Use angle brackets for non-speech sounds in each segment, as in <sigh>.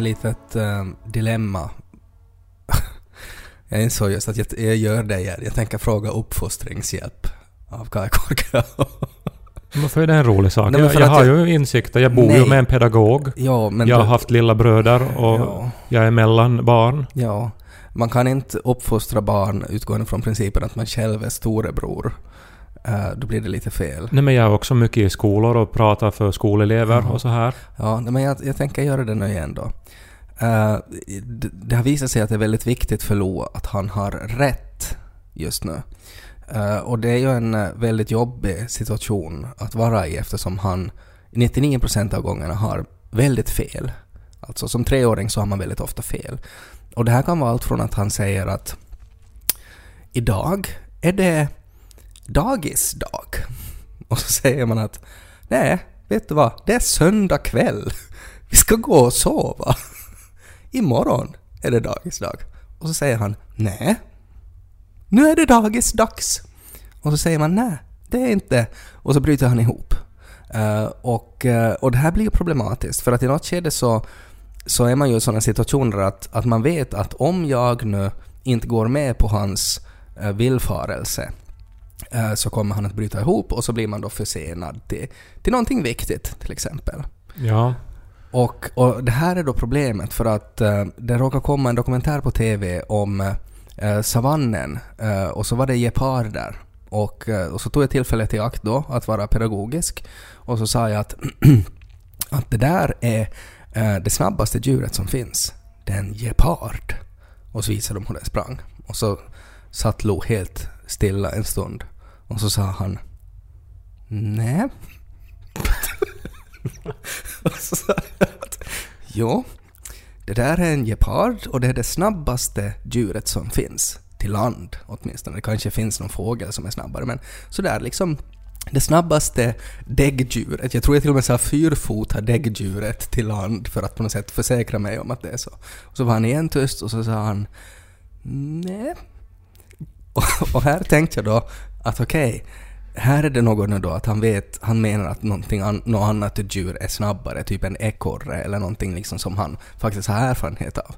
här litet uh, dilemma. <laughs> jag insåg just att jag, jag gör det igen. Jag tänker fråga uppfostringshjälp av Kai Korkeaho. <laughs> Varför är det en rolig sak? Nej, jag jag har ju insikter. Jag bor Nej. ju med en pedagog. Ja, jag har haft lilla bröder och Ja. jag är mellan barn. Ja, man kan inte uppfostra barn utgående från principen att man själv är storebror. Uh, då blir det lite fel. Nej men jag är också mycket i skolor och pratar för skolelever Jaha. och så här. Ja, men jag, jag tänker göra det nu igen då. Eh, det, det har visat sig att det är väldigt viktigt för Lo att han har rätt just nu. Eh, och det är ju en eh, väldigt jobbig situation att vara i eftersom han 99% av gångerna har väldigt fel. Alltså som treåring så har man väldigt ofta fel. Och det här kan vara allt från att han säger att idag är det dagisdag. Och så säger man att nej, vet du vad, det är söndag kväll. Vi ska gå och sova. Imorgon är det dagisdag. Och så säger han nej, nu är det dagisdags. Och så säger man nej, det är inte. Och så bryter han ihop. Uh, och, uh, och det här blir ju problematiskt för att i något skede så, så är man ju i sådana situationer att, att man vet att om jag nu inte går med på hans uh, villfarelse så kommer han att bryta ihop och så blir man då försenad till, till någonting viktigt till exempel. Ja. Och, och det här är då problemet för att eh, det råkar komma en dokumentär på TV om eh, savannen eh, och så var det geparder. Och, eh, och så tog jag tillfället i akt då att vara pedagogisk och så sa jag att, <clears throat> att det där är eh, det snabbaste djuret som finns. Det är en gepard. Och så visade de hur den sprang. Och så satt Lo helt stilla en stund och så sa han Nej. Och <laughs> så sa jag att jo, det där är en gepard och det är det snabbaste djuret som finns. Till land åtminstone. Det kanske finns någon fågel som är snabbare men sådär liksom det snabbaste däggdjuret. Jag tror jag till och med sa fyrfota däggdjuret till land för att på något sätt försäkra mig om att det är så. Och så var han igen tyst och så sa han nej. Och, och här tänkte jag då att okej, här är det något nu då att han vet, han menar att någonting an, något annat djur är snabbare, typ en ekorre eller någonting liksom som han faktiskt har erfarenhet av.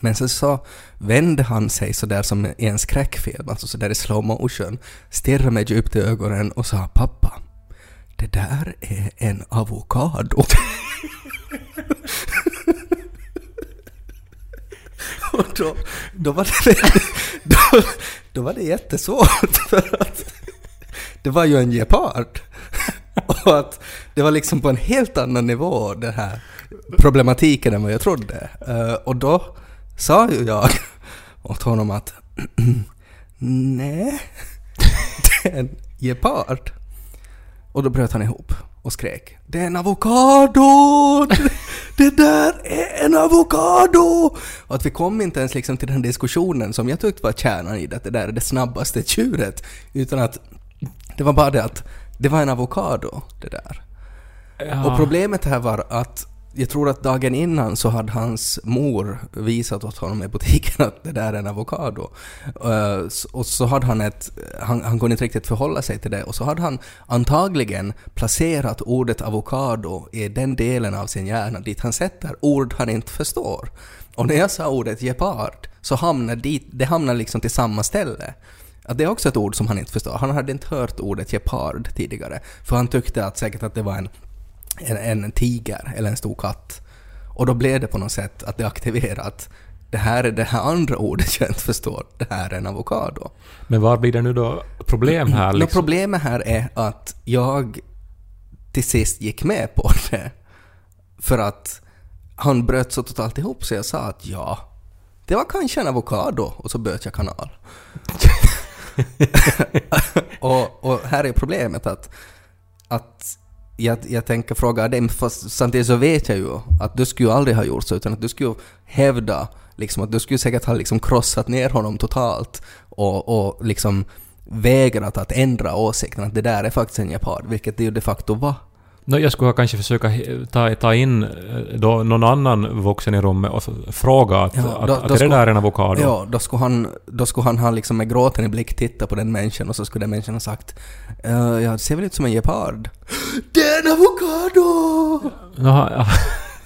Men sen så vände han sig sådär som i en skräckfilm, alltså sådär i slow motion, stirrade mig djupt i ögonen och sa pappa, det där är en avokado. <laughs> och då, då var det väldigt, <laughs> då, då var det jättesvårt <laughs> för att det var ju en gepard. <laughs> Och att det var liksom på en helt annan nivå den här problematiken än vad jag trodde. Eh, och då sa ju jag <laughs> åt honom att <clears throat> nej, det är en gepard. Och då bröt han ihop och skrek Det är en avokado! Det där är en avokado! Och att vi kom inte ens liksom till den diskussionen som jag tyckte var kärnan i det, att det där är det snabbaste djuret. Utan att det var bara det att det var en avokado, det där. Ja. Och problemet här var att jag tror att dagen innan så hade hans mor visat åt honom i butiken att det där är en avokado. Eh, och så hade han ett, han, han kunde inte riktigt förhålla sig till det och så hade han antagligen placerat ordet avokado i den delen av sin hjärna dit han sätter ord han inte förstår. Och när jag sa ordet gepard så hamnar dit, det hamnar liksom till samma ställe. Att det är också ett ord som han inte förstår. Han hade inte hört ordet gepard tidigare. För han tyckte att säkert att det var en, en, en tiger eller en stor katt. Och då blev det på något sätt att det aktiverat. Det här är det här andra ordet jag inte förstår. Det här är en avokado. Men var blir det nu då problem här liksom? problemet här är att jag till sist gick med på <laughs> det. För att han bröt så totalt ihop så jag sa att ja, det var kanske en avokado och så böt jag kanal. <laughs> <laughs> och, och här är problemet att, att jag, jag tänker fråga dig, fast samtidigt så vet jag ju att du skulle ju aldrig ha gjort så, utan att du skulle hävda liksom att du skulle säkert ha liksom krossat ner honom totalt och, och liksom vägrat att ändra åsikten att det där är faktiskt en gepard, vilket det ju de facto var. Nå, jag skulle kanske försöka ta, ta in eh, då någon annan vuxen i rummet och fråga att, Ja, då- att då är det där en avokado? Ja, då skulle han, då skulle han ha liksom med gråten i blick titta på den människan och så skulle den människan ha sagt "Eh, Ja, det ser väl ut som en gepard. Det är en avokado! Jaha, ja.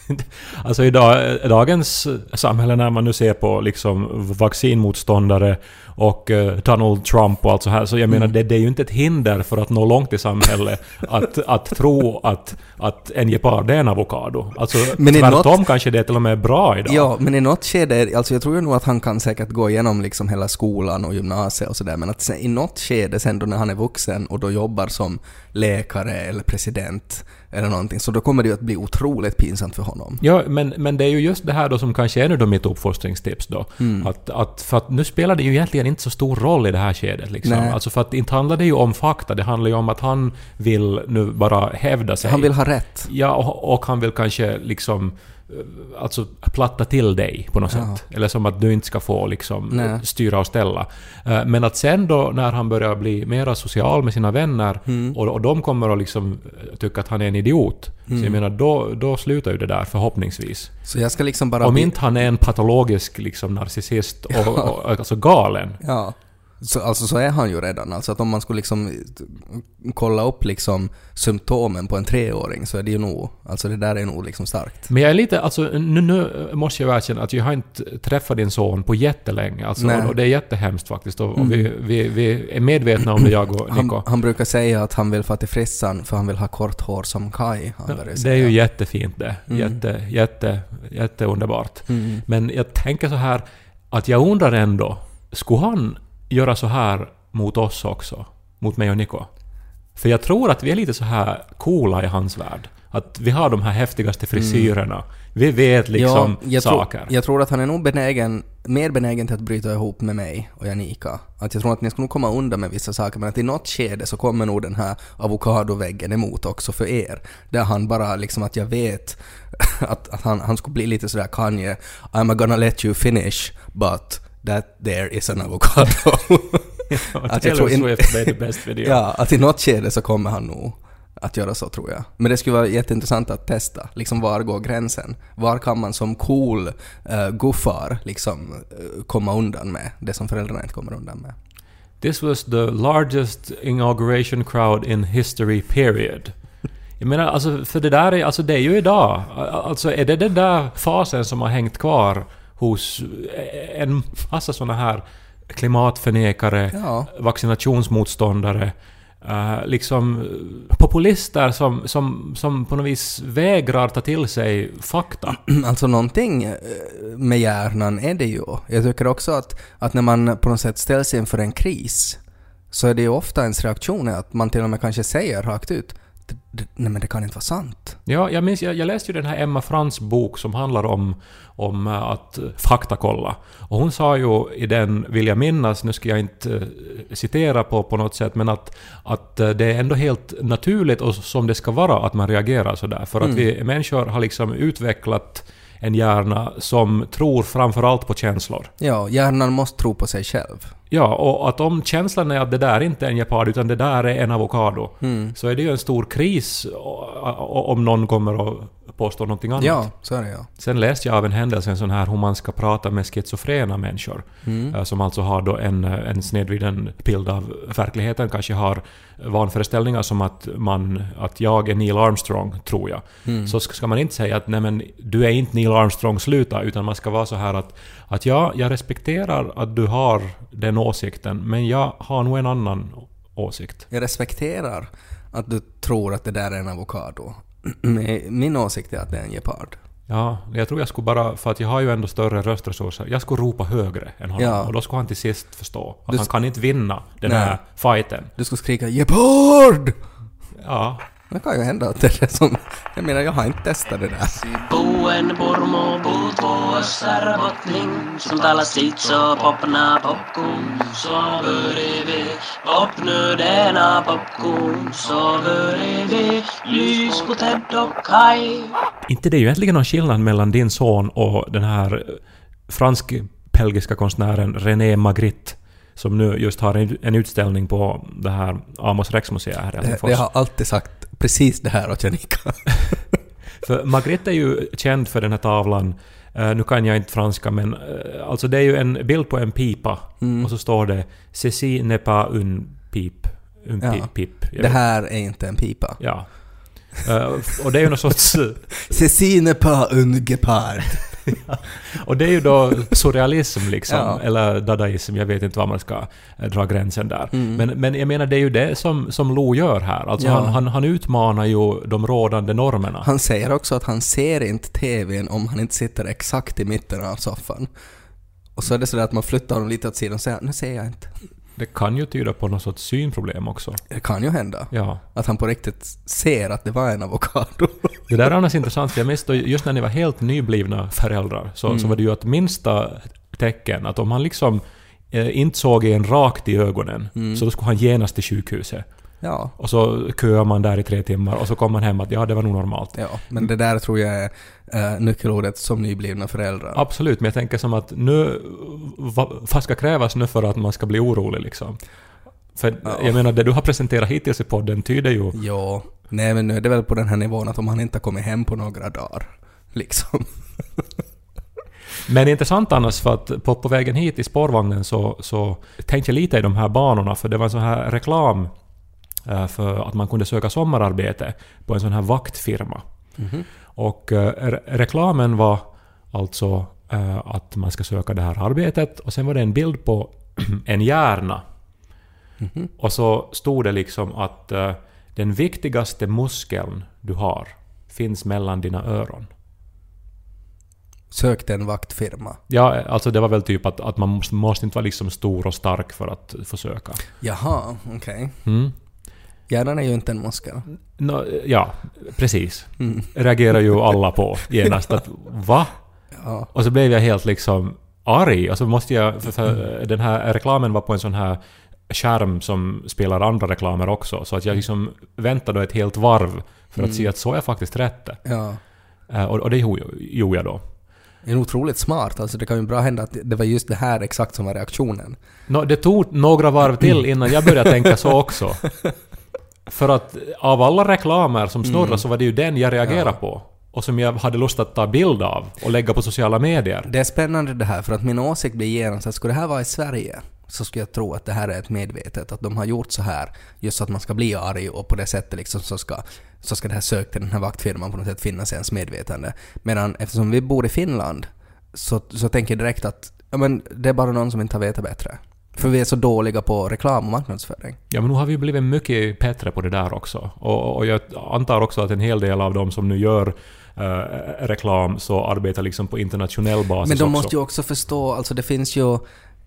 <laughs> Alltså i dag, dagens samhälle när man nu ser på liksom vaccinmotståndare och uh, Donald Trump och allt så här, så jag menar Mm. det, det är ju inte ett hinder för att nå långt i samhället <laughs> att, att tro att, att en gepard är en avokado. Alltså Men tvärtom något- kanske det är till och med bra idag. Ja, men i något skede, alltså jag tror ju nog att han kan säkert gå igenom liksom hela skolan och gymnasiet och sådär, men att sen, i något skede sen då när han är vuxen och då jobbar som läkare eller president eller någonting, så då kommer det ju att bli otroligt pinsamt för honom. Ja, men, men det är ju just det här då som kanske är nu då mitt uppfostringstips då. Mm. Att, att, för att nu spelar det ju egentligen inte så stor roll i det här skedet liksom. Nej. Alltså för att inte handlar det ju om fakta, det handlar ju om att han vill nu bara hävda sig. Han vill ha rätt. Ja, och, och han vill kanske liksom alltså platta till dig på något Ja. sätt. Eller som att du inte ska få liksom Nej. styra och ställa. Eh, Men att sen då när han börjar bli mera social med sina vänner Mm. och, och de kommer att liksom eh, tycka att han är en idiot. Så jag menar, då, då slutar ju det där förhoppningsvis. Så jag ska liksom bara... Om bli- inte han är en patologisk liksom narcissist och, och alltså galen. Ja. Så, alltså så är han ju redan. Alltså att om man skulle liksom kolla upp liksom symptomen på en treåring så är det ju nog, alltså det där är nog liksom starkt. Men jag är lite, alltså nu, nu måste jag erkänna att jag har inte träffat din son på jättelänge. Alltså, Nej. och det är jättehemskt faktiskt. Och, och vi, vi, vi är medvetna om det, jag och Han, Niko. han brukar säga att han vill få till frissan för han vill ha kort hår som Kai. Han börjar Det är ju jättefint det. Mm. Jätte, jätte, jätteunderbart. Mm. Men jag tänker så här att jag undrar ändå, skulle han göra så här mot oss också? Mot mig och Niko? För jag tror att vi är lite så här coola i hans värld. Att vi har de här häftigaste frisyrerna. Vi vet liksom ja, jag saker. Tror, jag tror att han är nog benägen, mer benägen till att bryta ihop med mig och Janika. Att jag tror att ni ska nog komma undan med vissa saker, men att i något skede så kommer nog den här avokadoväggen emot också för er. Där han bara liksom att jag vet att, <laughs> att han, han skulle bli lite sådär Kanye, I'm gonna let you finish, but that there is an avocado. <laughs> att jag tror in- Swift made the best video. <laughs> ja, att i något skede så kommer han nog att göra så tror jag. Men det skulle vara jätteintressant att testa. Liksom var går gränsen? Var kan man som cool uh, guffar liksom eh, komma undan med det som föräldrarna inte kommer undan med? This was the largest inauguration crowd in history period. Jag menar, alltså, för det där är, alltså det är ju idag. Alltså är det den där fasen som har hängt kvar hos en massa såna här klimatförnekare, Ja. vaccinationsmotståndare, eh, liksom eh, populister som, som, som på något vis vägrar ta till sig fakta. <clears throat> Alltså någonting eh, med hjärnan är det ju. Jag tycker också att, att när man på något sätt ställs inför en kris så är det ju ofta ens reaktion att man till och med kanske säger rakt ut "D- d- Nej men det kan inte vara sant. Ja, jag minns, jag, jag läste ju den här Emma Frans bok som handlar om, om eh, att eh, faktakolla. Och hon sa ju i den, vill jag minnas, nu ska jag inte eh, citera på, på något sätt, men att, att det är ändå helt naturligt och som det ska vara att man reagerar sådär. För att vi människor har liksom utvecklat en hjärna som tror framförallt på känslor. Ja, hjärnan måste tro på sig själv. Ja, och att om känslan är att det där inte är en gepard utan det där är en avokado, Mm. så är det ju en stor kris om någon kommer att påstå någonting annat. Ja, så är det ja. Sen läste jag av en händelse en sån här hur man ska prata med schizofrena människor. Mm. eh, Som alltså har då en, eh, en snedvriden bild av verkligheten. Kanske har vanföreställningar som att, man, att jag är Neil Armstrong, tror jag. Mm. Så ska ska man inte säga att nej men du är inte Neil Armstrong, sluta. Utan man ska vara så här att, att ja, jag respekterar att du har den åsikten, men jag har nog en annan åsikt. Jag respekterar att du tror att det där är en avokado. <clears throat> Min åsikt är att det är en gepard. Ja, jag tror jag skulle bara, för att jag har ju ändå större röstresurser, jag skulle ropa högre än honom. Ja. Och då skulle han till sist förstå att Du han kan inte vinna den Nej. här fighten. Du skulle skrika ”Gepard!” Ja, Det kan ju hända att det är det som... Jag menar, jag har inte testat det där. Så popna popcorn börjar vi lys på Ted och Kai inte det är ju egentligen någon skillnad mellan din son och den här eh, fransk-belgiska konstnären René Magritte som nu just har en, utställning på det här Amos Rex-museet här i Det, Helsingfors. det har alltid sagt precis det här åt Janika. <laughs> För Magritte är ju känd för den här tavlan. Eh, nu kan jag inte franska men eh, alltså det är ju en bild på en pipa Mm. och så står det ”Ceci n'est pas une pipe”. Un Ja. pip, pip. Det här är inte en pipa. Ja. Eh, och det är ju någon sorts... <laughs> Ceci n'est pas un Och det är ju då surrealism liksom, Ja. eller dadaism, jag vet inte var man ska eh, dra gränsen där. Mm. Men, men jag menar det är ju det som, som Lo gör här. Alltså Ja. han, han, han utmanar ju de rådande normerna. Han säger också att han ser inte TVn om han inte sitter exakt i mitten av soffan. Och så är det sådär att man flyttar honom lite åt sidan och säger nu ser jag inte. Det kan ju tyda på något sorts synproblem också. Det kan ju hända. Ja. Att han på riktigt ser att det var en avokado. Det där är annars intressant, för jag minns då, just när ni var helt nyblivna föräldrar, så, Mm. så var det ju ett minsta tecken att om han liksom eh, inte såg en rakt i ögonen, Mm. så då skulle han genast till sjukhuset. Ja. Och så köar man där i tre timmar och så kom man hem att ja, det var nog normalt. Ja, men det där tror jag är uh, nyckelordet som nyblivna föräldrar. Absolut, men jag tänker som att nu... Vad, ska krävas nu för att man ska bli orolig liksom? För Ja. jag menar, det du har presenterat hittills i podden tyder ju... Ja, nej men nu är det väl på den här nivån att om han inte kommit hem på några dagar, liksom. <laughs> Men intressant annars för att på, på vägen hit i spårvagnen så, så tänkte jag lite i de här banorna för det var en sån här reklam för att man kunde söka sommararbete på en sån här vaktfirma. Mhm. Och eh, re- reklamen var alltså eh, att man ska söka det här arbetet och sen var det en bild på <clears throat> en hjärna. Mhm. Och så stod det liksom att eh, den viktigaste muskeln du har finns mellan dina öron. Sökte en vaktfirma. Ja, alltså det var väl typ att, att man måste, måste inte vara liksom stor och stark för att försöka. Jaha, okej. Mm. Hjärnan är ju inte en muskel. Nå, ja, precis. Mm. Reagerar ju alla på <laughs> genast att va? Ja. Och så blev jag helt liksom arg. Och så måste jag... För, den här reklamen var på en sån här skärm som spelar andra reklamer också. Så att jag liksom väntade då ett helt varv för att se att så är faktiskt rätt. ja. Eh, Och, och det gjorde jag då. Det är otroligt smart. Alltså det kan ju bra hända att det var just det här exakt som var reaktionen. Nå, det tog några varv till innan jag började tänka så också. <laughs> För att av alla reklamer som snurrade så var det ju den jag reagerade Ja. på. Och som jag hade lust att ta bild av och lägga på sociala medier. Det är spännande det här, för att min åsikt blir genast att skulle det här vara i Sverige så skulle jag tro att det här är ett medvetet, att de har gjort så här just så att man ska bli arg och på det sättet liksom så ska, så ska det här sök till den här vaktfirman på något sätt finnas i ens medvetande. Medan eftersom vi bor i Finland så, så tänker jag direkt att ja, men det är bara någon som inte har vetat bättre. För vi är så dåliga på reklam och marknadsföring. Ja, men nu har vi blivit mycket bättre på det där också. Och, och jag antar också att en hel del av de som nu gör eh, reklam så arbetar liksom på internationell basis Men de också. måste ju också förstå, alltså det finns ju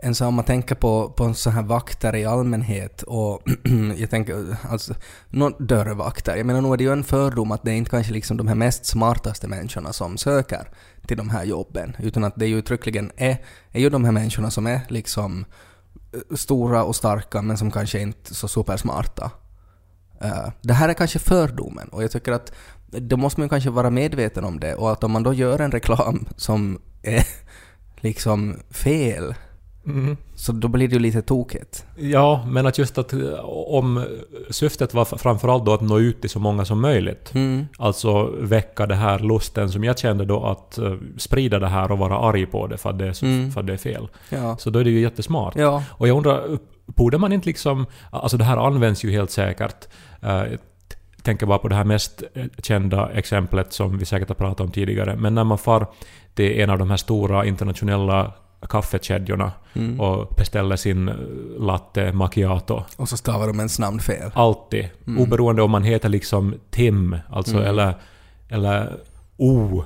en sån, om man tänker på, på så här vakter i allmänhet och <clears throat> jag tänker, alltså, nå- dörrvakter. Jag menar, nog är det ju en fördom att det är inte kanske liksom de här mest smartaste människorna som söker till de här jobben, utan att det ju uttryckligen är, är ju de här människorna som är liksom Eh, stora och starka men som kanske inte är så supersmarta. Eh, det här är kanske fördomen och jag tycker att då måste man kanske vara medveten om det och att om man då gör en reklam som är <laughs> liksom fel Mm. så då blir det ju lite tokigt. Ja, men att just att eh, om syftet var framförallt då att nå ut till så många som möjligt. Mm. Alltså väcka det här lusten som jag kände då att eh, sprida det här och vara arg på det för att det är, så, Mm. för att det är fel. Ja. Så då är det ju jättesmart. Ja. Och jag undrar, borde man inte liksom... Alltså det här används ju helt säkert. Eh, Jag tänker bara på det här mest kända exemplet som vi säkert har pratat om tidigare. Men när man far till en av de här stora internationella kaffekedjorna Mm. och beställer sin eh, latte macchiato. Och så stavar de ens namn fel. Alltid. Mm. Oberoende om man heter liksom Tim, alltså Mm. eller, eller O.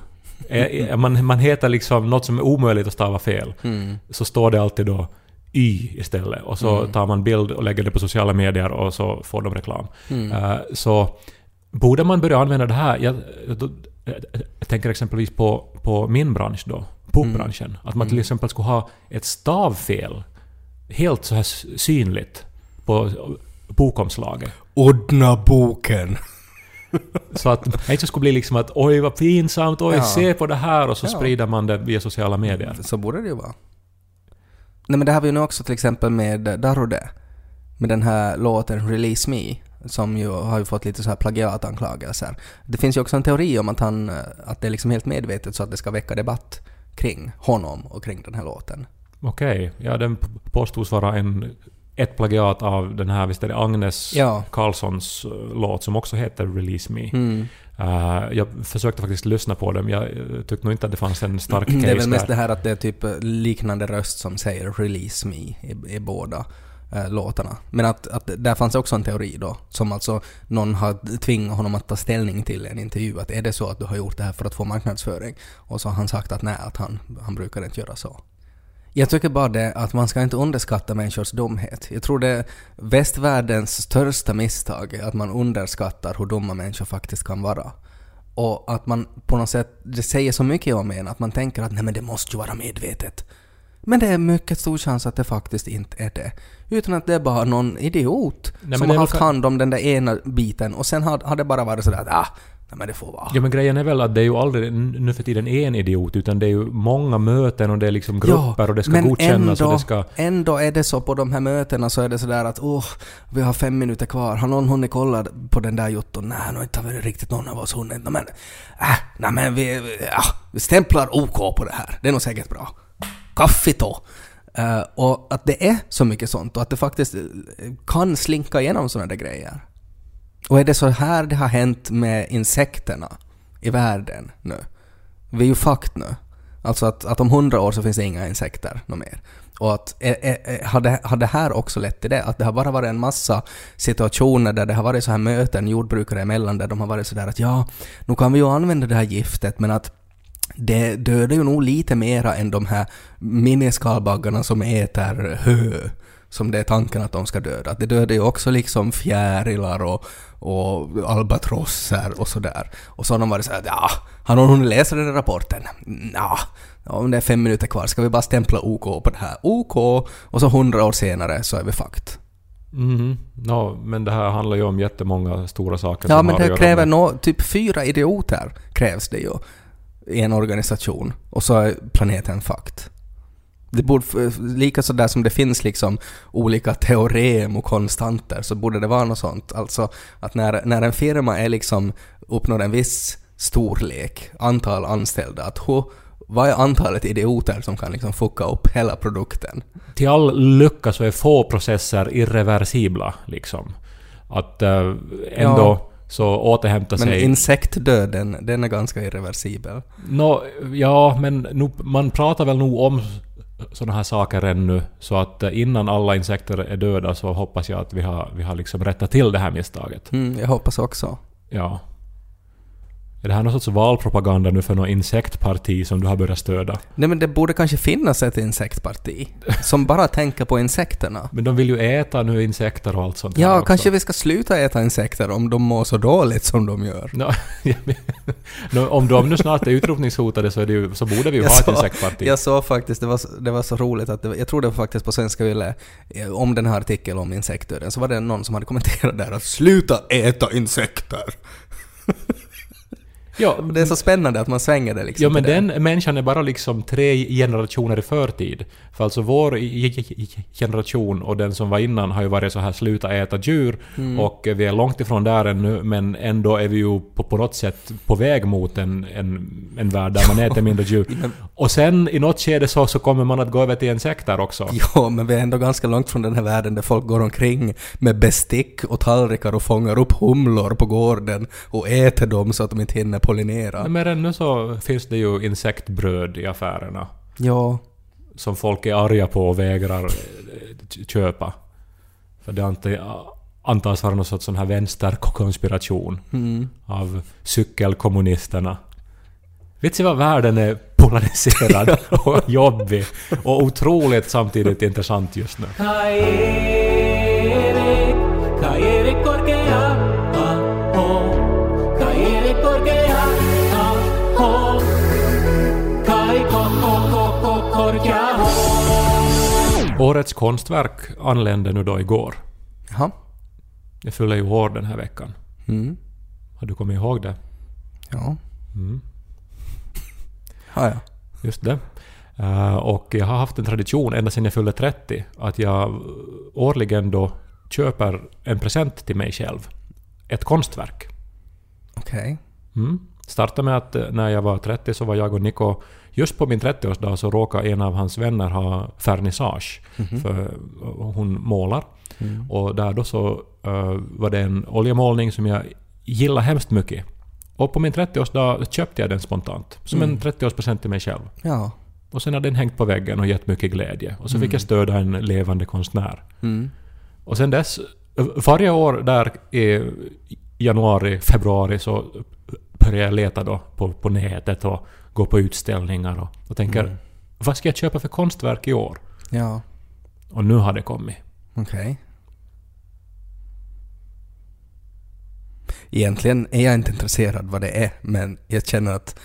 Man, man heter liksom något som är omöjligt att stava fel. Mm. Så står det alltid då Y istället. Och så Mm. tar man bild och lägger det på sociala medier och så får de reklam. Eh, så borde man börja använda det här? Jag, då, jag tänker exempelvis på, på min bransch då, bokbranschen. Att man till Mm. exempel skulle ha ett stavfel helt så här synligt på bokomslaget. Ordna boken. <laughs> Så att det inte skulle bli liksom att oj vad pinsamt, oj Ja. se på det här och så Ja. sprider man det via sociala medier. Så borde det ju vara. Nej men det har vi ju nu också till exempel med Darude. Med den här låten Release Me. Som ju har ju fått lite så här plagiatanklagelser. Det finns ju också en teori om att han, att det är liksom helt medvetet så att det ska väcka debatt kring honom och kring den här låten. Okej, ja den p- påstås vara en ett plagiat av den här, visst är det Agnes Ja. Carlssons eh, låt som också heter Release Me. Mm. Eh, jag försökte faktiskt lyssna på den, jag eh, tyckte nog inte att det fanns en stark case Det är väl mest där. det här att det är typ liknande röst som säger 'release me' i, i båda eh, låtarna. Men att, att där fanns också en teori då, som alltså någon har tvingat honom att ta ställning till i en intervju. Att är det så att du har gjort det här för att få marknadsföring? Och så har han sagt att nej, att han, han brukar inte göra så. Jag tycker bara det att man ska inte underskatta människors dumhet. Jag tror det är västvärldens största misstag är att man underskattar hur dumma människor faktiskt kan vara. Och att man på något sätt, det säger så mycket om en att man tänker att nej men det måste ju vara medvetet. Men det är mycket stor chans att det faktiskt inte är det. Utan att det är bara någon idiot men som har haft väl- hand om den där ena biten och sen har, har det bara varit sådär att ah, nej men det får vara. Ja men grejen är väl att det är ju aldrig nu för tiden en idiot utan det är ju många möten och det är liksom grupper och det ska men godkännas ändå, och det ska... ändå är det så på de här mötena så är det sådär att åh, vi har fem minuter kvar. Har någon hunnit kolla på den där jotton? Nej, nu har inte varit riktigt någon av oss hunnit. Nej, men, äh, nej, men vi, vi- ja, vi stämplar OK på det här. Det är nog säkert bra kaffito. Uh, eh, och att det är så mycket sånt och att det faktiskt eh, kan slinka igenom sådana där grejer. Och är det så här det har hänt med insekterna i världen nu? Vi är ju fucked nu. Alltså att, att om hundra år så finns det inga insekter något mer. Och att, är, är, har, det, har det här också lett till det? Att det har bara varit en massa situationer där det har varit så här möten jordbrukare emellan där de har varit sådär att ja, nu kan vi ju använda det här giftet men att det dödar ju nog lite mera än de här miniskalbaggarna som äter hö. Som det är tanken att de ska döda. Att det dödar ju också liksom fjärilar och, och albatrosser och sådär. Och så har de varit såhär ja, har någon hunnit läsa den där rapporten? Nja, ja, om det är fem minuter kvar, ska vi bara stämpla OK på det här? OK! Och så hundra år senare så är vi fucked. Mhm. No, men det här handlar ju om jättemånga stora saker Ja, som men det kräver nå typ fyra idioter krävs det ju i en organisation. Och så är planeten fucked. Det borde, lika så där som det finns liksom olika teorem och konstanter så borde det vara något sånt. Alltså att när, när en firma är liksom uppnår en viss storlek, antal anställda, att hur, vad är antalet idioter som kan liksom fucka upp hela produkten? Till all lycka så är få processer irreversibla liksom. Att eh, ändå Ja. Så återhämta Men sig... insektdöden, den är ganska irreversibel. Nå, ja, men nu, man pratar väl nog om sådana här saker ännu, så att eh, innan alla insekter är döda så hoppas jag att vi har, vi har liksom rättat till det här misstaget. Mm, jag hoppas också. Ja. Är det här någon sorts valpropaganda nu för något insektparti som du har börjat stödja? Nej men det borde kanske finnas ett insektparti som bara tänker på insekterna. Men de vill ju äta nu insekter och allt sånt Ja, kanske vi ska sluta äta insekter om de mår så dåligt som de gör. <laughs> Ja, men- Nå, om de nu snart är utrotningshotade så, är ju, så borde vi ju Jag ha ett såg- insektparti. Jag såg faktiskt, det var, så- det var så roligt att det, jag tror det var faktiskt på Svenska Yle, eh, om den här artikeln om insektdöden, så var det någon som hade kommenterat där att sluta äta insekter. <laughs> Ja, det är så spännande att man svänger det liksom Ja men till det. den människan är bara liksom tre generationer i förtid. För alltså vår generation och den som var innan har ju varit så här sluta äta djur Mm. och vi är långt ifrån där ännu men ändå är vi ju på, på något sätt på väg mot en, en, en värld där man äter mindre djur. <laughs> Och sen i något skede så, så kommer man att gå över till insekter också. Ja, men vi är ändå ganska långt från den här världen där folk går omkring med bestick och tallrikar och fångar upp humlor på gården och äter dem så att de inte hinner pollinera. Men ännu så finns det ju insektbröd i affärerna. Ja, som folk är arga på och vägrar eh, köpa. För det antas vara någon sorts sån här vänsterkonspiration mm. av cykelkommunisterna. Vet du vad världen är polariserad <laughs> och jobbig och otroligt samtidigt intressant just nu. Årets konstverk anlände nu då igår. Jaha. Det fyller ju år den här veckan. Mm. Har du kommit ihåg det? Ja. Mm. Ja, ja. Just det. Eh, och jag har haft en tradition ända sedan jag fyllde 30 att jag årligen då köper en present till mig själv. Ett konstverk. Okej. Mm. Startade med att eh, när jag var 30 så var jag och Niko, just på min 30-årsdag så råkade en av hans vänner ha vernissage. För eh, hon målar. Mm. Och där då så eh, var det en oljemålning som jag gillar hemskt mycket. Och på min 30-årsdag köpte jag den spontant. Som en 30-årspresent till mig själv. Ja. Och sen har den hängt på väggen och gett mycket glädje. Och så fick jag stödja en levande konstnär. Mm. Och sen dess, varje år där i januari, februari så börjar jag leta då på, på nätet och gå på utställningar och, och tänker vad ska jag köpa för konstverk i år? Ja. Och nu har det kommit. Okej. Egentligen är jag inte intresserad vad det är, men jag känner att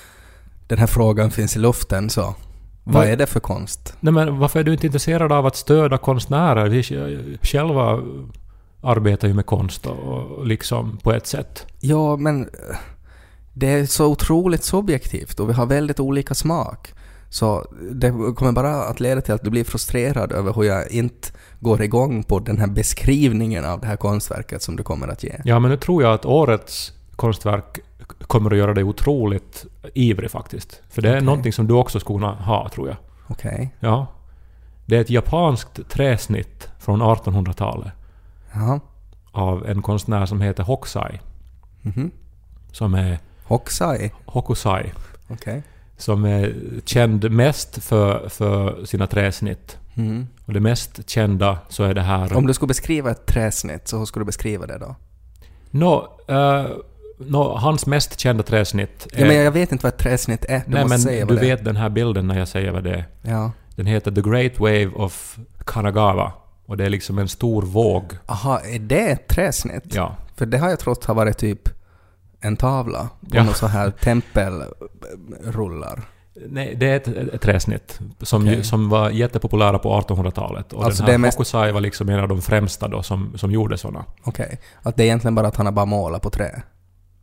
den här frågan finns i luften, så vad är det för konst? Nej men varför är du inte intresserad av att stödja konstnärer? Vi själva arbetar ju med konst och, liksom på ett sätt. Ja, men det är så otroligt subjektivt och vi har väldigt olika smak. Så det kommer bara att leda till att du blir frustrerad över hur jag inte går igång på den här beskrivningen av det här konstverket som du kommer att ge. Ja men nu tror jag att årets konstverk kommer att göra dig otroligt ivrig faktiskt. För det är Okej. någonting som du också skulle kunna ha tror jag. Okej. Ja. Det är ett japanskt träsnitt från 1800-talet Jaha. av en konstnär som heter Hokusai. Mhm. Som är Hokusai. Hokusai. Okej. Som är känd mest för, för sina träsnitt. Mhm. Och det mest kända så är det här... Om du skulle beskriva ett träsnitt, så hur skulle du beskriva det då? Nå, eh, nå, hans mest kända träsnitt är... Ja, men jag vet inte vad ett träsnitt är. Du nej måste men säga du vad det är. vet den här bilden när jag säger vad det är. Ja. Den heter The Great Wave of Kanagawa. Och det är liksom en stor våg. Aha, är det ett träsnitt? Ja. För det har jag trott har varit typ en tavla på Ja. något så här tempelrullar. Nej, det är ett, ett träsnitt som, ju, som var jättepopulära på 1800-talet. Och Alltså den här är mest- Hokusai var liksom en av de främsta då som, som gjorde såna. Okej. Att det är egentligen bara att han har bara målat på trä.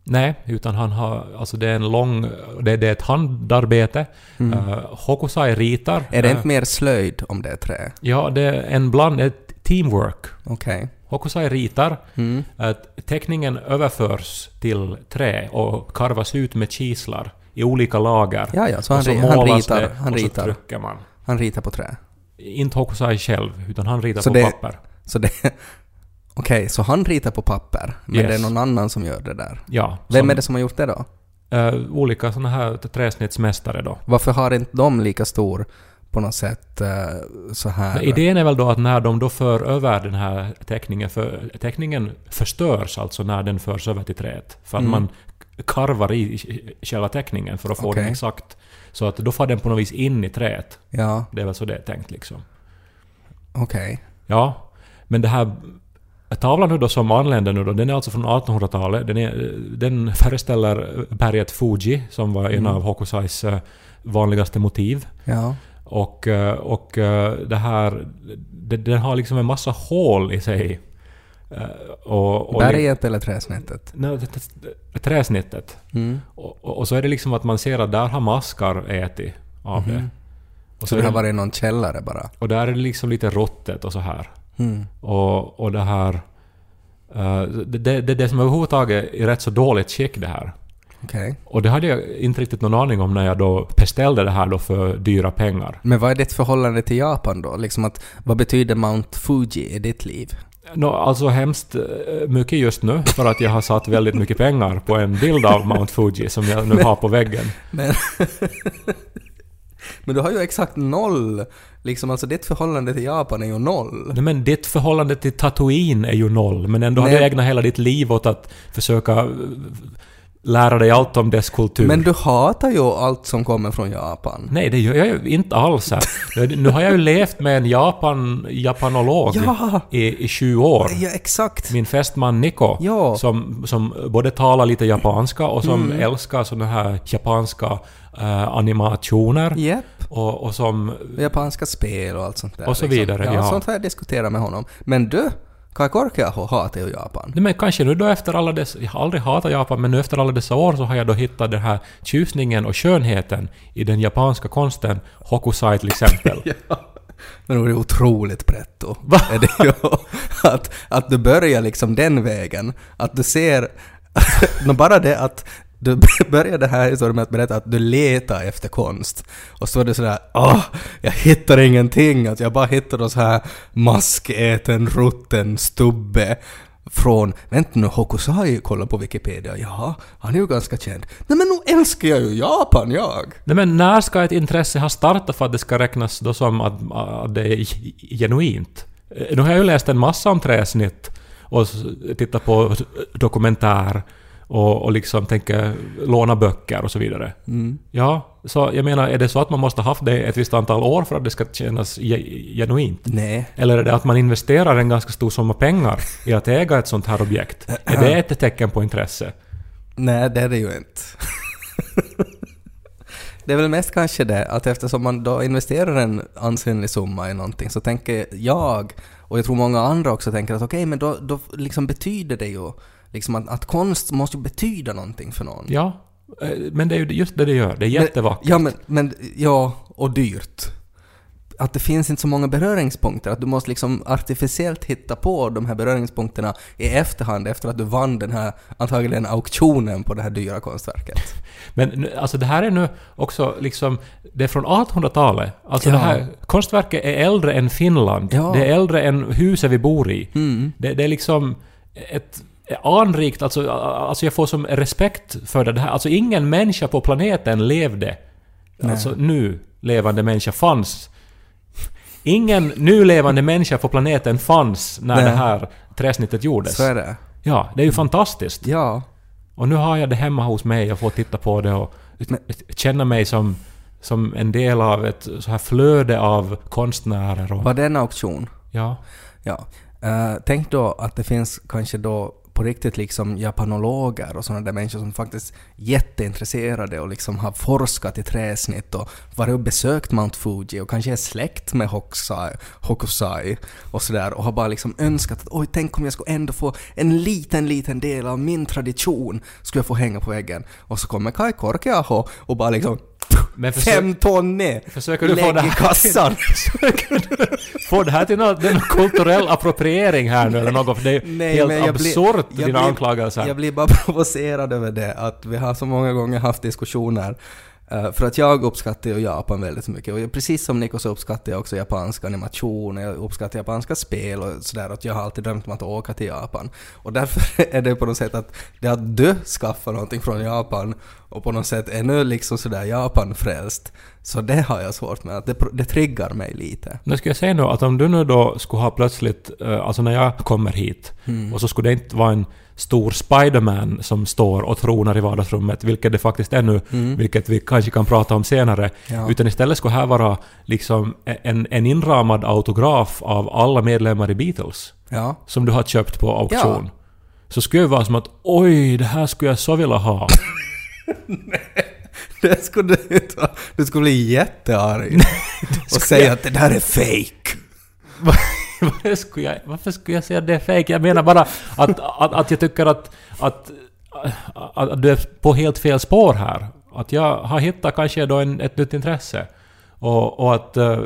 Nej, utan han har... Alltså det är en lång... Det, det är ett handarbete. Mm. Uh, Hokusai ritar. Är det Eh, inte mer slöjd om det är trä? Ja, det är en bland... Ett teamwork. Okej. Hokusai ritar. Mm. Att teckningen överförs till trä och karvas ut med kislar i olika lager. Ja, ja, så han, och så han ritar, det han och så trycker man. han ritar på trä. Inte Hokusai själv, utan han ritar Så på det- papper. Så det... <laughs> Okej, så han ritar på papper, men Yes. det är någon annan som gör det där. Ja. Vem som, är det som har gjort det då? eh, olika såna här träsnittsmästare då. Varför har inte de lika stor, på något sätt, eh, så här... Men idén är väl då att när de då för över den här teckningen, för teckningen förstörs alltså när den förs över till träet. För att Mm. man karvar i själva teckningen för att få Okej. den exakt. Så att då får den på något vis in i träet. Ja, Det är väl så det är tänkt liksom. okej. Ja, men det här tavlan nu då som anländer nu då, den är alltså från 1800-talet. Den, är, den föreställer berget Fuji som var en Mm. av Hokusais eh, vanligaste motiv. Ja. Och, eh, och eh, det här... det- Den har liksom en massa hål i sig. Eh, Och, och Berget eller träsnittet? Nej, det- det- Träsnittet. Mm. Och, och så är det liksom att man ser att där har maskar ätit av det. Mhm. Och, Så så det har det, varit någon källare bara? och där är det liksom lite råttet och så här. Mm. Och, och det här... det, det, det är det som överhuvudtaget är rätt så dåligt skick det här. Okej. Och det hade jag inte riktigt någon aning om när jag då beställde det här då för dyra pengar. Men vad är ditt förhållande till Japan då? Liksom att, vad betyder Mount Fuji i ditt liv? Nå, alltså hemskt eh, mycket just nu för att jag har satt väldigt mycket pengar på en bild av Mount Fuji som jag nu har på väggen. Men... <laughs> Men du har ju exakt noll. Liksom alltså ditt förhållande till Japan är ju noll. Nej, men ditt förhållande till Tatooine är ju noll, men ändå har Nej. du ägnat hela ditt liv åt att försöka eh, lära dig allt om dess kultur. Men du hatar ju allt som kommer från Japan. Nej, det gör jag ju inte alls. Här. <laughs> Nu- har jag ju levt med en Japan, japanolog Ja! i, i 20 år. Ja, exakt. Min fästman Niko, Ja. som, som både talar lite japanska och som Mm. älskar såna här japanska eh, animationer. Japp. Och, och som... Japanska spel och allt sånt där. Och så liksom. vidare, Ja, ja. sånt har jag diskuterat med honom. Men du, Kai Korkeaho hatar ju Japan. Nej, men kanske nu då efter alla dessa... Jag har aldrig hatat Japan, men nu efter alla dessa år så har jag då hittat den här tjusningen och skönheten i den japanska konsten, Hokusai till exempel. <laughs> Men det är otroligt pretto. <laughs> Va? Är det ju att, att du börjar liksom den vägen. Att du ser... <laughs> bara det att du <laughs> började här historien med att berätta att du letar efter konst. Och så var det sådär åh, jag hittar ingenting. Att jag bara hittar någon så här maskäten, rutten stubbe från, vänta nu, Hokusai kollar på Wikipedia, ja, han är ju ganska känd. Nej men nu älskar jag ju Japan, jag! Nej men när ska ett intresse ha startat för att det ska räknas då som att, att det är genuint? Eh, nu har jag ju läst en massa om träsnitt och tittat på dokumentär och, och liksom tänker låna böcker och så vidare. Ja, så jag menar, är det så att man måste ha haft det ett visst antal år för att det ska kännas ge- genuint? Nej. Eller är det att man investerar en ganska stor summa pengar i att äga ett sånt här objekt? <clears throat> Är det ett tecken på intresse? Nej, det är det ju inte. <laughs> det är väl mest kanske det att eftersom man då investerar en ansenlig summa i någonting så tänker jag, och jag tror många andra också tänker att okej, men då, då liksom betyder det ju liksom att, att konst måste betyda någonting för någon. Ja, eh, men det är ju just det det gör. Det är jättevackert. Ja, men, men ja, och dyrt. Att det finns inte så många beröringspunkter, att du måste liksom artificiellt hitta på de här beröringspunkterna i efterhand efter att du vann den här, antagligen auktionen på det här dyra konstverket. Men alltså det här är nu också liksom... Det är från 1800-talet. Alltså Ja. det här konstverket är äldre än Finland. Ja. Det är äldre än huset vi bor i. Mm. Det, det är liksom ett anrikt... Alltså, alltså jag får som respekt för det här. Alltså ingen människa på planeten levde. Alltså nu levande människa fanns. Ingen nu levande människa på planeten fanns när Nej. det här träsnittet gjordes. Så är det. Ja, det är ju fantastiskt. Ja. Och nu har jag det hemma hos mig och får titta på det och känna mig som, som en del av ett så här flöde av konstnärer och... Var det en auktion? Ja. Ja. Eh, tänk då att det finns kanske då på riktigt liksom japanologer och sådana där människor som faktiskt är jätteintresserade och liksom har forskat i träsnitt och varit och besökt Mount Fuji och kanske är släkt med Hokusai, Hokusai och sådär och har bara liksom önskat att oj, tänk om jag skulle ändå få en liten, liten del av min tradition skulle jag få hänga på väggen. Och så kommer Kai Korkeaho och bara liksom men försök, fem ton ner, försöker du få lägg det i här kassan. <laughs> få det här till någon, det kulturell appropriering här nu eller något? För det är ju helt blir- absurt jag dina blir- anklagelser. Jag blir bara <laughs> provocerad över det, att vi har så många gånger haft diskussioner. Eh, för att jag uppskattar ju Japan väldigt mycket. Och precis som Nico så uppskattar jag också japansk animation, och jag uppskattar japanska spel och sådär. Att jag har alltid drömt om att åka till Japan. Och därför <laughs> är det på något sätt att det att du skaffar någonting från Japan och på något sätt är nu liksom sådär Japan-frälst. Så det har jag svårt med, att det, det triggar mig lite. Nu ska jag säga nu att om du nu då skulle ha plötsligt, eh, alltså när jag kommer hit, Mm. och så skulle det inte vara en stor Spiderman som står och tronar i vardagsrummet, vilket det faktiskt är nu, vilket vi kanske kan prata om senare, Mm. Ja. utan istället skulle här vara liksom en, en inramad autograf av alla medlemmar i Beatles, Ja. som du har köpt på auktion. Så skulle det vara som att oj, det här skulle jag så vilja ha. <laughs> Det skulle du inte ha. Du skulle bli jättearg. och säga att det där är fake. <laughs> <laughs> varför, skulle jag, varför skulle jag säga att det är fake? Jag menar bara att, att, att jag tycker att, att, att, att du är på helt fel spår här. Att jag har hittat kanske då en, ett nytt intresse. Och, och att eh,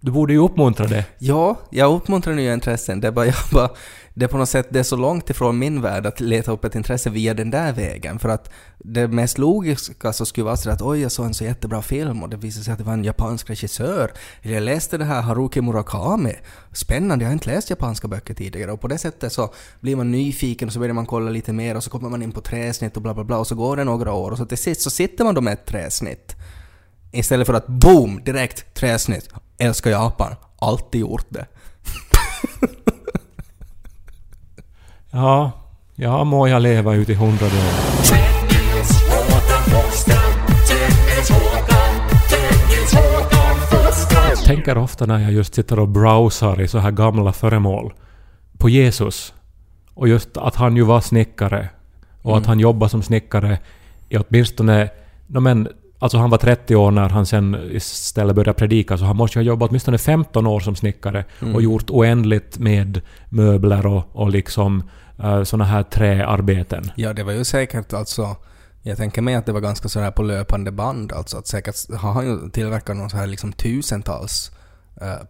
du borde ju uppmuntra det. Ja, jag uppmuntrar nya intressen. Det är bara, jag bara, det är på något sätt det är så långt ifrån min värld att leta upp ett intresse via den där vägen. För att det mest logiska så skulle vara så att oj, jag såg en så jättebra film och det visade sig att det var en japansk regissör. Eller jag läste det här Haruki Murakami. Spännande, jag har inte läst japanska böcker tidigare. Och på det sättet så blir man nyfiken och så börjar man kolla lite mer och så kommer man in på träsnitt och bla bla bla och så går det några år och så till sist så sitter man då med ett träsnitt. Istället för att boom, direkt träsnitt. Älskar Japan. Alltid gjort det. <laughs> Ja, ja må jag leva ut i hundrade år. Jag tänker ofta när jag just sitter och browsar i så här gamla föremål på Jesus. Och just att han ju var snickare. Och att han jobbade som snickare i åtminstone... No men, alltså han var 30 år när han sen istället började predika, så han måste ju ha jobbat åtminstone 15 år som snickare och gjort oändligt med möbler och, och liksom uh, såna här träarbeten. Ja, det var ju säkert alltså... Jag tänker mig att det var ganska sådär på löpande band alltså. Att säkert har han ju tillverkat någon så här liksom tusentals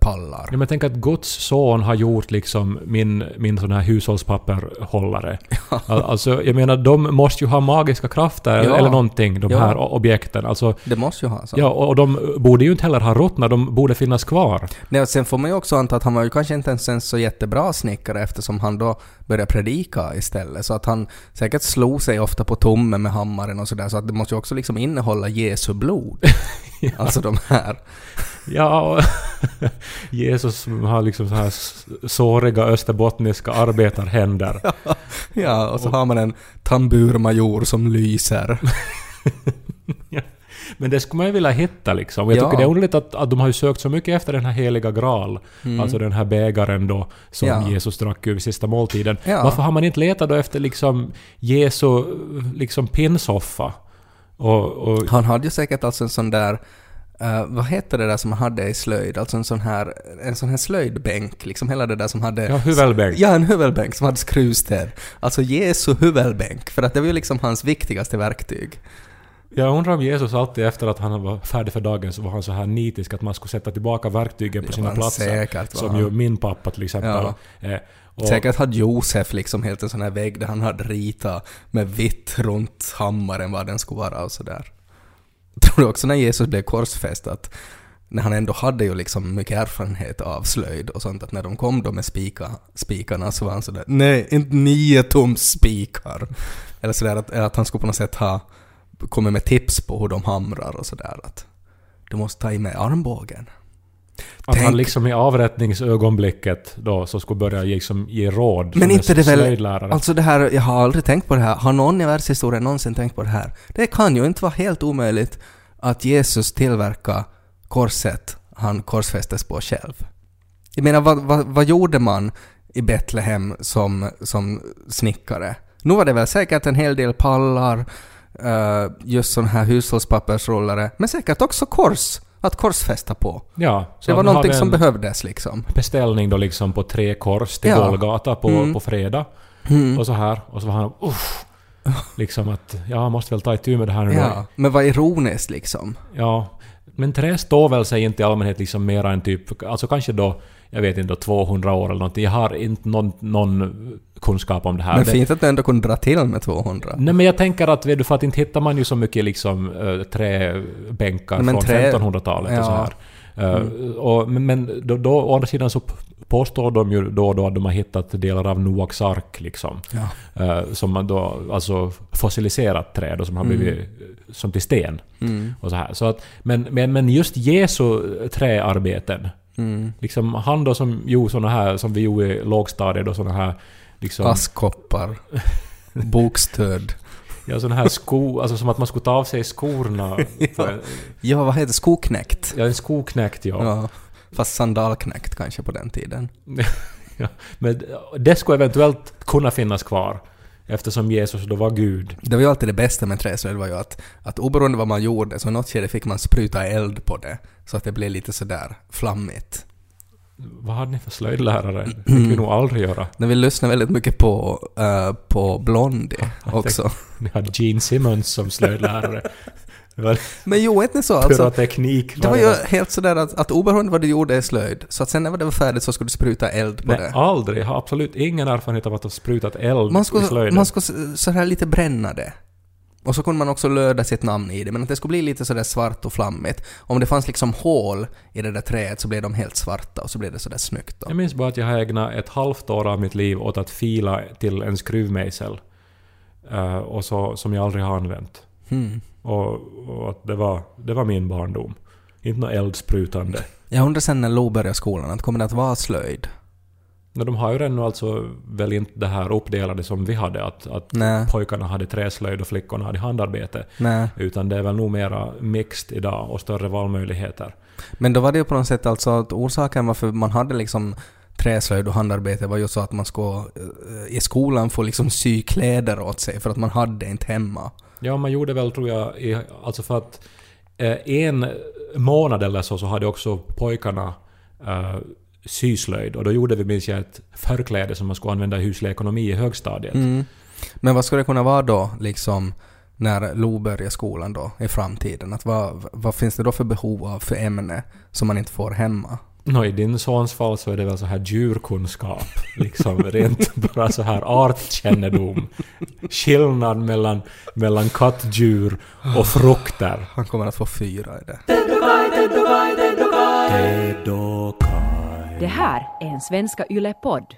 pallar. Ja, men tänker att Guds son har gjort liksom min, min sån här hushållspapperhållare. <laughs> Al- Alltså, jag menar, de måste ju ha magiska krafter Ja. eller någonting, de Ja. här objekten. Alltså, Det måste ju ha så. ja, och och de borde ju inte heller ha ruttnat, de borde finnas kvar. Nej, och sen får man ju också anta att han var ju kanske inte ens en så jättebra snickare eftersom han då började predika istället. Så att han säkert slog sig ofta på tummen med hammaren och sådär. Så att det måste ju också liksom innehålla Jesu blod. <laughs> Alltså de här. Ja, och <laughs> Jesus har liksom så här såriga österbottniska arbetarhänder. <laughs> Ja, och så har man en tamburmajor som lyser. Men det skulle man ju vilja hitta liksom. Jag Ja. tycker det är underligt att, att de har ju sökt så mycket efter den här heliga graal. Alltså den här bägaren då som Mm. Ja. Jesus drack ur vid sista måltiden. Ja. Varför har man inte letat då efter liksom Jesu liksom pinsoffa? Och, och Han hade ju säkert alltså en sån där eh, vad heter det där som man hade i slöjd? Alltså en sån här, en sån här slöjdbänk, liksom hela det där som hade... ja, Huvelberg. Ja, en huvudbänk som hade skruvstäd. Alltså Jesu huvudbänk, för att det var ju liksom hans viktigaste verktyg. Jag undrar om Jesus alltid efter att han var färdig för dagen så var han så här nitisk att man skulle sätta tillbaka verktygen på sina platser. säkert, som ju min pappa till exempel. Ja. Eh, och, Säkert hade Josef liksom helt en sån här vägg där han hade ritat med vitt runt hammaren vad den skulle vara och sådär. Tror du också när Jesus blev korsfäst att när han ändå hade ju liksom mycket erfarenhet av slöjd och sånt att när de kom då med spika, spikarna så var han sådär nej, inte nio tums spikar. Eller sådär att, att han skulle på något sätt ha kommit med tips på hur de hamrar och sådär att du måste ta i med armbågen. att han tänk- liksom i avrättningsögonblicket då så skulle börja liksom ge råd Men inte det väl... Alltså det här, jag har aldrig tänkt på det här. Har någon i världshistorien någonsin tänkt på det här? Det kan ju inte vara helt omöjligt att Jesus tillverkar korset han korsfästes på själv. Jag menar, vad, vad, vad gjorde man i Betlehem som, som snickare? Nu var det väl säkert en hel del pallar, eh, just sådana här hushållspappersrullare, men säkert också kors att korsfästa på. ja, Det var någonting som behövdes liksom. beställning då liksom på tre kors till Ja. Golgata på, Mm. på fredag. Mm. Och så här. Och så var han uff, Liksom att, ja, jag måste väl ta itu med det här nu då. Ja, men vad ironiskt liksom. Ja, men trä står väl sig inte i allmänhet liksom mera än typ, alltså kanske då, jag vet inte, då 200 år eller någonting. Jag har inte någon, någon kunskap om det här. Men fint att du ändå kunde dra till med 200. Nej men jag tänker att, vet du, för att inte hittar man ju så mycket liksom äh, träbänkar Men från trä- 1500-talet och så Ja. här. Eh, och, men då, då, å andra sidan så påstår de ju då och då att de har hittat delar av Noaks ark liksom. Ja. Eh, som man då, alltså fossiliserat träd och som har Mm. blivit eh, som till sten. Mm. Och så här. Så att, men, men, men just Jesu träarbeten, Mm. liksom han då som gjorde såna här, som vi gjorde i lågstadiet då såna här liksom... Askkoppar. <laughs> Bokstöd. Ja, såna här sko, alltså som att man skulle ta av sig skorna. <laughs> Ja. Ja, vad heter skoknäckt? Ja, en skoknäckt ja. Ja. Fast sandalknäckt kanske på den tiden. <laughs> ja. Men det skulle eventuellt kunna finnas kvar. Eftersom Jesus då var Gud. Det var ju alltid det bästa med träslöjd var ju att, att oberoende vad man gjorde så i något skede fick man spruta eld på det. Så att det blev lite sådär flammigt. Vad hade ni för slöjdlärare? Det fick vi nog aldrig göra. När vi lyssnade väldigt mycket på, eh, på Blondie också. Ni hade Gene Simmons som slöjdlärare. <laughs> Var Men jo, inte så alltså. pyroteknik. Det var ju helt sådär att, att oberoende vad du gjorde i slöjd, så att sen när det var färdigt så skulle du spruta eld på Nej, det. aldrig. Jag har absolut ingen erfarenhet av att ha sprutat eld Man i skulle, slöjden. man skulle s- sådär lite bränna det. Och så kunde man också löda sitt namn i det, men att det skulle bli lite sådär svart och flammigt. Om det fanns liksom hål i det där träet så blev de helt svarta och så blev det sådär snyggt då. Jag minns bara att jag har ägnat ett halvt år av mitt liv åt att fila till en skruvmejsel. Eh, och så, som jag aldrig har använt. Hmm. Och, och att det var, det var min barndom. Inte något eldsprutande. Jag undrar sen när Lo började skolan, att kommer det att vara slöjd? Men de har ju ännu alltså väl inte det här uppdelade som vi hade, att, att Nej. pojkarna hade träslöjd och flickorna hade handarbete. Nej. Utan det är väl nog mera mixed idag och större valmöjligheter. Men då var det ju på något sätt alltså att orsaken varför man hade liksom träslöjd och handarbete var ju så att man skulle eh, i skolan få liksom sy kläder åt sig för att man hade inte hemma. Ja, man gjorde väl tror jag, i, alltså för att eh, en månad eller så, så hade också pojkarna eh, syslöjd och då gjorde vi, minns jag, ett förkläde som man skulle använda i huslig ekonomi i högstadiet. Mm. Men vad skulle det kunna vara då, liksom, när Lo börjar skolan då, i framtiden? Att vad, vad finns det då för behov av för ämne som man inte får hemma? Nå, i din sons fall så är det väl så här djurkunskap, liksom rent bara så här artkännedom. Skillnad mellan, mellan kattdjur och frukter. Han kommer att få fyra i det. Det här är en Svenska Yle-podd.